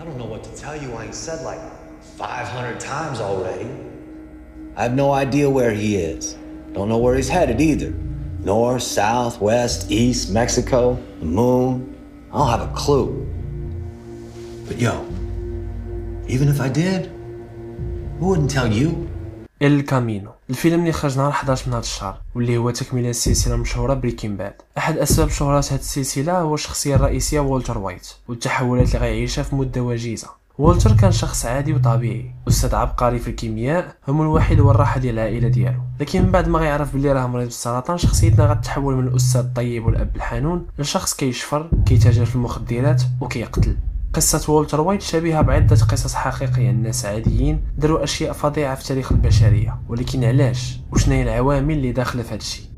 I don't know what to tell you. I've only said it like 500 times already. I have no idea where he is. Don't know where he's headed either. North, south, west, east, Mexico, the moon. I don't have a clue. But yo, even if I did, I wouldn't tell you? El Camino الفيلم اللي خرج نهار 11 من هذا الشهر واللي هو تكملة السلسلة المشهوره Breaking Bad. أحد أسباب شهره هذه السلسلة هو الشخصية الرئيسية والتر وايت والتحولات اللي غيعيشها في مدة وجيزة. والتر كان شخص عادي وطبيعي أستاذ عبقري في الكيمياء همو الوحيد الراحة ديال العائلة ديالو. لكن من بعد ما غيعرف بلي راه مريض بالسرطان شخصيتنا غتحول من الأستاذ الطيب والأب الحنون لشخص كيشفر كيتاجر في المخدرات وكيقتل. قصة والتر وايت شبيهة بعدة قصص حقيقية لناس عاديين داروا أشياء فظيعة في تاريخ البشرية ولكن علاش؟ وشنو هي العوامل اللي داخلة في هادشي؟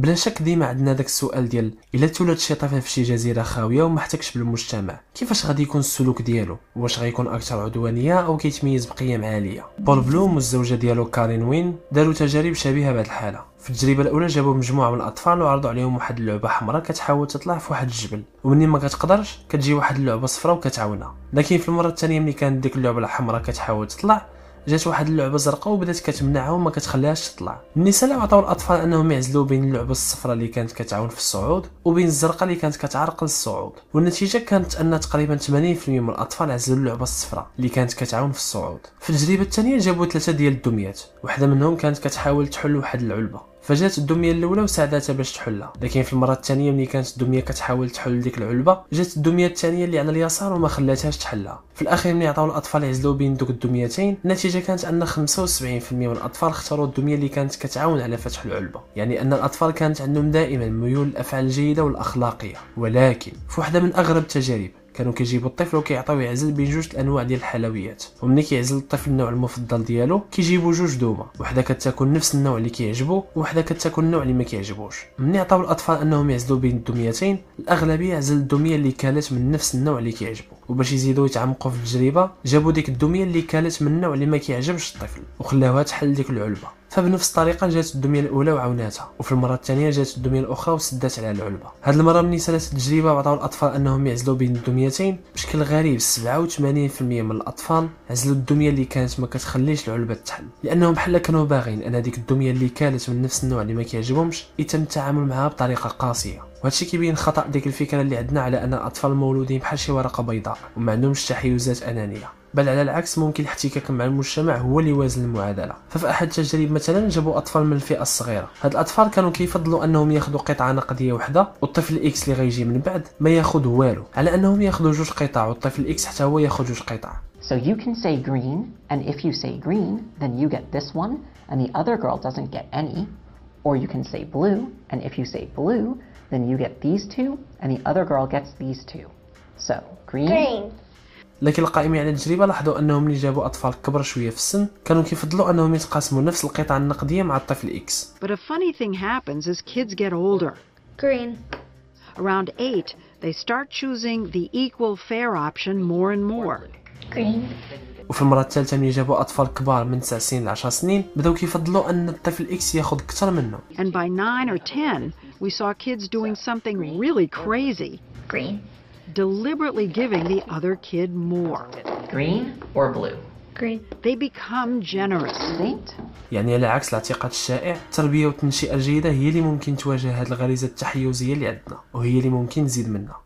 بلا شك ديما عندنا داك السؤال ديال إلا تولد شي طفل في شي جزيرة خاوية وما احتكش بالمجتمع كيفاش غادي يكون السلوك ديالو؟ واش غيكون أكثر عدوانية أو كيتميز بقيم عالية؟ بول بلوم والزوجة ديالو كارين وين داروا تجارب شبيهة بهذه الحالة. في التجربة الأولى جابوا مجموعة من الأطفال وعرضوا عليهم واحد اللعبة حمراء كتحاول تطلع في واحد الجبل. ومنين ما كتقدرش كتجي واحد اللعبة صفراء وكتعاونها. لكن في المرة الثانية ملي كانت ديك اللعبة الحمراء كتحاول تطلع جات واحد اللعبة زرقاء وبدات كتمنعها وما كتخليهاش تطلع. النساء عطاو الأطفال أنهم يعزلوا بين اللعبة الصفراء اللي كانت كتعاون في الصعود وبين الزرقاء اللي كانت كتعرقل الصعود والنتيجة كانت أن تقريبا 80% من الأطفال عزلوا اللعبة الصفراء اللي كانت كتعاون في الصعود. في التجربة الثانية جابوا ثلاثة ديال الدميات. واحدة منهم كانت كتحاول تحل واحد العلبة. فجات الدمية الأولى وساعدتها باش تحلها. لكن في المرة الثانية ملي كانت الدمية كتحاول تحل ديك العلبة جات الدمية الثانية اللي على اليسار وما خلاتهاش تحلها. في الأخير ملي عطاو الأطفال يعزلوا بين دوك الدميتين النتيجة كانت أن 75% من الأطفال اختاروا الدمية اللي كانت كتعاون على فتح العلبة. يعني أن الأطفال كانت عندهم دائما ميول الأفعال الجيدة والأخلاقية. ولكن في واحدة من أغرب التجارب كانوا كيجيبوا الطفل وكيعطيوه يعزل بين جوج الانواع ديال الحلويات. وملي كيعزل الطفل النوع المفضل ديالو كيجيبوا جوج دومه وحدة كتاكل نفس النوع اللي كيعجبو وحدة كتاكل النوع اللي ما كيعجبوش ملي عطاو الأطفال أنهم يعزلوا بين الدميتين الأغلبية عزل الدمية اللي كانت من نفس النوع اللي كيعجبو. وباش يزيدوا يتعمقوا في التجربة جابوا ديك الدميه اللي كانت من النوع اللي ما كيعجبش الطفل وخلاوها تحل ديك العلبة. فبنفس الطريقة جات الدميه الأولى وعاوناتها وفي المرة الثانية جات الدميه الأخرى وسدات على العلبة. هاد المرة ملي سالت التجربة وعطاو الأطفال أنهم يعزلوا بين الدميتين بشكل غريب 87% من الأطفال عزلوا الدميه اللي كانت ما كتخليش العلبة تحل لأنهم بحال كانوا باغين أن ديك الدميه اللي كانت من نفس النوع اللي ما كيعجبهمش يتم التعامل معها بطريقة قاسية. وهادشي كيبين خطأ ديك الفكرة اللي عندنا على أن الاطفال مولودين بحال شي ورقة بيضاء وما عندهمش تحيزات أنانية. بل على العكس ممكن الاحتكاك مع المجتمع هو اللي يوازن المعادله ففي أحد التجارب مثلا جابوا أطفال من الفئة الصغيرة. هاد الأطفال كانوا كيفضلوا أنهم ياخذوا قطعة نقدية وحدة والطفل X اللي غيجي من بعد ما ياخذ والو. على أنهم ياخذوا جوج قطع والطفل X حتى هو ياخذ جوج قطع. So you can say green, and if you say green, then you get this one, and the other girl doesn't get any. Or you can say blue, and if you say blue, then you get these two, and the other girl gets these two. So green, Green. لكن القائمين على التجربة لاحظوا أنهم ملي جابوا أطفال كبر شوية في السن كانوا كيفضلوا أنهم يتقاسموا نفس القطعة النقدية مع الطفل X But a funny thing happens as kids get older. Green. Around eight, they start choosing the equal fair option more and more. Green. وفي المرة الثالثة ملي جابوا أطفال كبار من 9 سنين ل 10 سنين بداو كيفضلوا أن الطفل X ياخذ أكثر منه And by nine or ten, we saw kids doing something really crazy, Green. deliberately giving the other kid more. green or blue. Green. They become generous. See? يعني على عكس الاعتقاد الشائع التربيه والتنشئه الجيده هي اللي ممكن تواجه هذه الغريزه التحيزيه اللي عندنا وهي اللي ممكن تزيد منها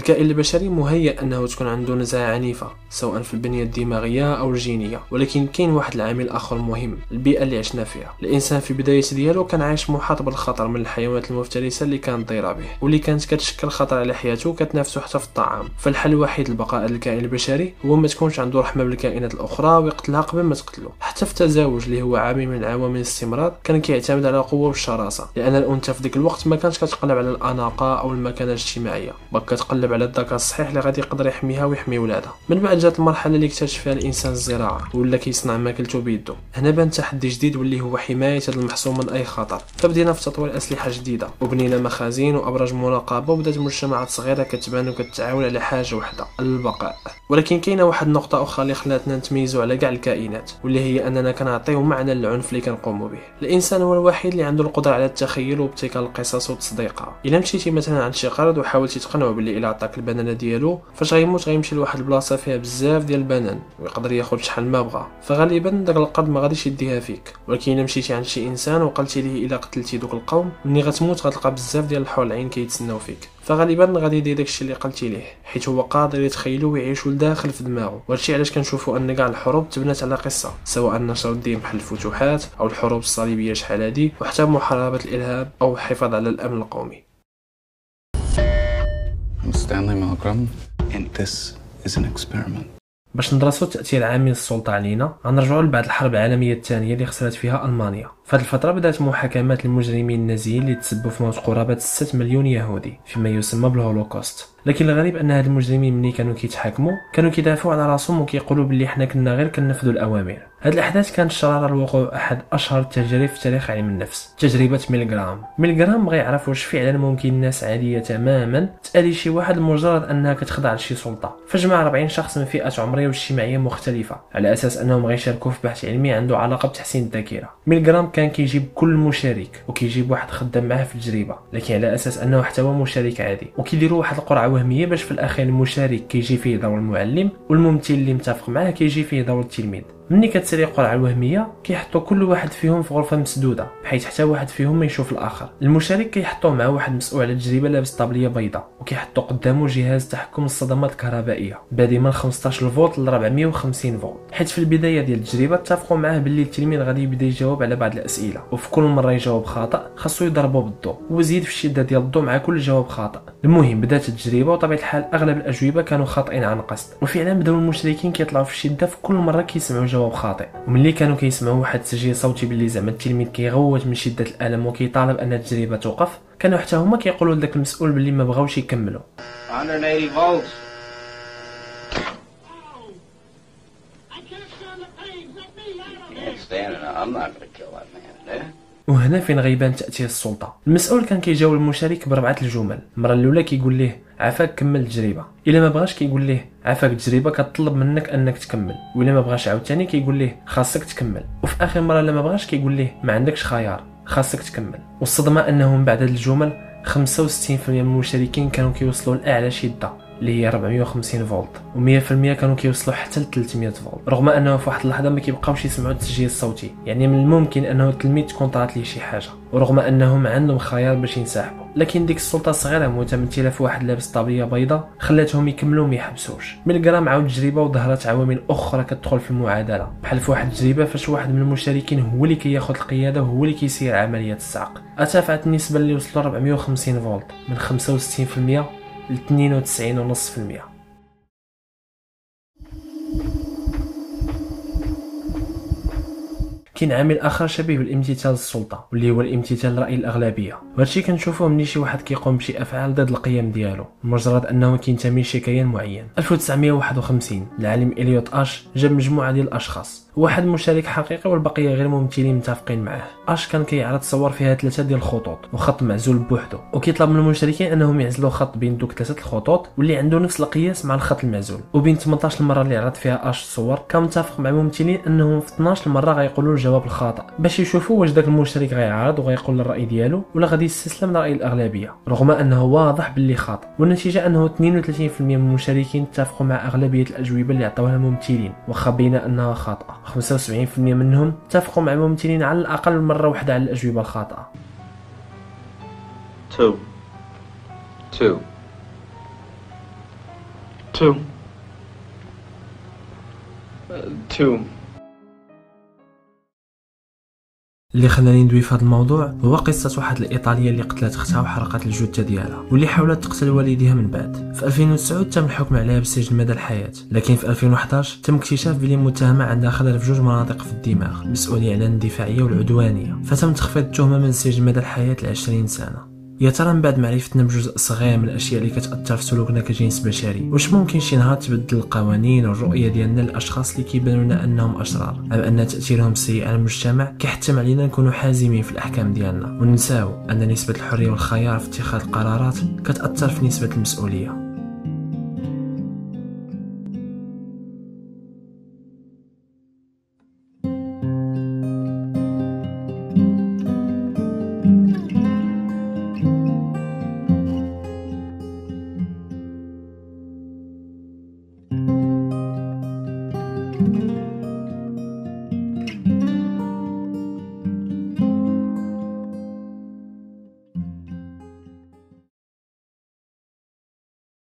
الكائن البشري مهيأ أنه تكون عنده نزعة عنيفة سواء في البنية الدماغية أو الجينية ولكن كاين واحد العامل آخر مهم البيئة اللي عشنا فيها. الإنسان في بداية ديالو كان عايش محاط بالخطر من الحيوانات المفترسة اللي كانت ضيرة به واللي كانت كتشكل خطر على حياته وكتنافسه حتى في الطعام. فالحل الوحيد لبقاء الكائن البشري هو ما تكونش عنده رحمة بالكائنات الأخرى ويقتلها قبل ما تقتلو. حتى في التزاوج اللي هو عامل من عوامل الاستمرار كان كيعتمد على القوة والشراسة لأن الأنثى في ذاك الوقت ما كانت كتقلب على الأناقة أو المكانة الاجتماعية. بل كتقلب على الذكر الصحيح اللي غادي يقدر يحميها ويحمي ولادها. من بعد جات المرحلة اللي اكتشف فيها الإنسان الزراعة ولا كيصنع ماكلته بيدو. هنا بان تحدي جديد واللي هو حماية هذا المحصول من أي خطر. فبدينا في تطوير أسلحة جديدة وبنينا مخازن وأبراج مراقبة وبدات مجتمعات صغيرة كتبان وكتعاون على حاجة واحدة البقاء. ولكن كاينة واحد النقطة أخرى اللي خلاتنا نتميزوا على كاع الكائنات واللي هي أننا كنعطيو معنى للعنف اللي كنقوموا به. الإنسان هو الوحيد اللي عنده القدرة على التخيل وابتكار القصص وتصديقها إلا مشيتي مثلا عند شي قرد وحاولتي تقنعو باللي إلا عطاك البنانة ديالو فاش غيموت غيمشي لواحد البلاصة فيها بزاف ديال البنان ويقدر ياخذ شحال ما بغا. فغالبا داك القرد ما غاديش يديها فيك. ولكن إلا مشيتي عند شي إنسان وقلتي ليه إلا قتلتي دوك القوم ملي غتموت غتلقى بزاف ديال الحور العين كيتسناو فيك. فغالبا غادي يدير داكشي اللي قلتي ليه حيت هو قادر يتخيلو ويعيشو لداخل في دماغه وهادشي علاش كنشوفو أن كاع الحروب تبنات على قصة سواء نشر الدين بحال الفتوحات أو الحروب الصليبية شحال هادي وحتى محاربة الإرهاب أو الحفاظ على الأمن القومي. Stanley Milgram, and this is an experiment. باش ندرسوا تاثير عامل السلطه علينا غنرجعوا لبعد الحرب العالمية الثانية اللي خسرت فيها ألمانيا في هذه الفترة بدات محاكمات المجرمين النازيين اللي تسببوا في موت قرابة 6 مليون يهودي فيما يسمى بالهولوكوست. لكن الغريب أن هاد المجرمين ملي كانوا كيتحاكموا كانوا كيدافعوا على رأسهم وكيقولوا باللي حنا كنا غير كنفذوا الأوامر. هاد الأحداث كانت شرارة لوقوع أحد أشهر التجارب في تاريخ علم النفس تجربة ميلغرام. ميلغرام بغى يعرف واش فعلا ممكن ناس عادية تماما تأذي شي واحد لمجرد أنها كتخضع لشي سلطة. فجمع 40 شخص من فئات عمرية واجتماعية مختلفة على أساس أنهم غيشاركوا في بحث علمي عنده علاقة بتحسين الذاكرة. ميلغرام كان كيجيب كل مشارك وكيجيب واحد خدام معاه في التجربه لكن على أساس أنه حتى هو مشارك عادي. وكيديروا واحد القرعة وهمية باش في الأخير المشارك كيجي فيه دور المعلم والممثل اللي متفق معاه كيجي فيه دور التلميذ. ملي كتسري القرعه الوهمية كيحطوا كل واحد فيهم في غرفة مسدودة بحيث حتى واحد فيهم ما يشوف الآخر. المشارك كيحطوه مع واحد مسؤول على التجربه لابس طابلية بيضاء وكيحطوا قدامه جهاز تحكم الصدمات الكهربائية. بادي من 15 فولت ل 450 فولت. حيت في البداية ديال التجربة اتفقوا معاه باللي التلميذ غادي يبدا يجاوب على بعض الأسئلة وفي كل مرة يجاوب خاطئ خاصو يضربو بالضوء ويزيد في الشدة ديال الضوء مع كل جواب خاطئ. المهم بدات التجربة وطبيعة الحال أغلب الأجوبة كانوا خاطئين عن قصد. وفعلا بداو المشاركين كيطلعوا في الشدة في كل مرة كيسمعوا جواب خاطئ وملي كانوا كيسمعوا واحد التسجيل صوتي باللي زعما التلميذ كيغوت من شدة الألم وكيطالب أن التجربة توقف كانوا حتى هما كيقولوا لذاك المسؤول باللي ما بغاوش يكملوا 180 volts. Can't stand it. I'm not gonna kill that man there. وهنا فين غيبان تاثير السلطة المسؤول كان كيجاوب المشارك بربعة الجمل المرة الأولى كيقول ليه عافاك كمل التجربة إلا ما بغاش كيقول ليه عافاك التجربه كتطلب منك أنك تكمل وإلا ما بغاش عاوتاني كيقول ليه خاصك تكمل وفي آخر مرة إلا ما بغاش كيقول ليه ما عندكش خيار خاصك تكمل. والصدمة أنه من بعد هاد الجمل 65% من المشاركين كانوا كيوصلوا لأعلى شدة. اللي هي 450 فولت و100% كانوا كيوصلوا حتى ل 300 فولت. رغم أنه في واحد اللحظة ما كيبقاوش يسمعوا التسجيل الصوتي يعني من الممكن أنه التلميذ تكون طرات ليه شي حاجة ورغم أنهم عندهم خيار باش ينسحبوا. لكن ديك السلطة الصغيرة متمثله في واحد لابس طابليه بيضاء خلاتهم يكملوا ما يحبسوش. ميلغرام عاود تجربه وظهرت عوامل أخرى كتدخل في المعادلة. بحال في واحد التجربة فاش واحد من المشاركين هو اللي كياخذ القيادة وهو اللي كيسير عملية الصعق ارتفعت النسبة اللي وصلوا 450 فولت من 65% ل 92.5% كاين عامل آخر شبيه بالامتثال للسلطة واللي هو الامتثال لراي الأغلبية. وهادشي كنشوفوه ملي شي واحد كيقوم بشي أفعال ضد القيم ديالو مجرد أنه كينتمي لشي كيان معين. 1951 العالم إليوت اش جاب مجموعة ديال الأشخاص. واحد مشارك حقيقي والبقية غير ممثلين متفقين معاه. أش كان كيعرض صور فيها ثلاثة ديال الخطوط وخط معزول بوحدو. وكيطلب من المشاركين أنهم يعزلوا خط بين دوك ثلاثة الخطوط واللي عنده نفس القياس مع الخط المعزول. وبين 18 المرة اللي عرض فيها أش الصور كان متفق مع الممثلين أنهم في 12 مره غيقولوا الجواب الخاطئ. باش يشوفوا واش داك المشارك غيعارض وغيقول الرأي ديالو ولا غادي يستسلم لرأي الأغلبية. رغم أنه واضح باللي خاطئ. والنتيجة أنه 32% من المشاركين اتفقوا مع أغلبية الأجوبة اللي عطاوها الممثلين واخا بين أنها خاطئة. 75% منهم اتفقوا مع الممثلين على الأقل مرة مرة واحدة على الأجوبة الخاطئة. 2 2 2 2 اللي خلاني ندوي في هذا الموضوع هو قصة واحد الإيطالية اللي قتلت أختها وحرقت الجثة ديالها واللي حاولت تقتل والديها من بعد. في 2009 تم الحكم عليها بالسجن مدى الحياة لكن في 2011 تم اكتشاف بلي المتهمة عندها خلل في جوج مناطق في الدماغ مسؤولية على الاندفاعية والعدوانية فتم تخفيض التهمة من السجن مدى الحياة ل 20 سنة. يا ترى من بعد معرفتنا بجزء صغير من الأشياء اللي كتأثر في سلوكنا كجنس بشري؟ واش ممكن شي نهار تبدل القوانين والرؤية ديالنا للأشخاص اللي كيبانوا لنا أنهم أشرار؟ أم أن تأثيرهم السيء على المجتمع؟ كيحتم علينا نكونوا حازمين في الأحكام ديالنا. وننساو أن نسبة الحرية والخيار في اتخاذ القرارات كتأثر في نسبة المسؤولية.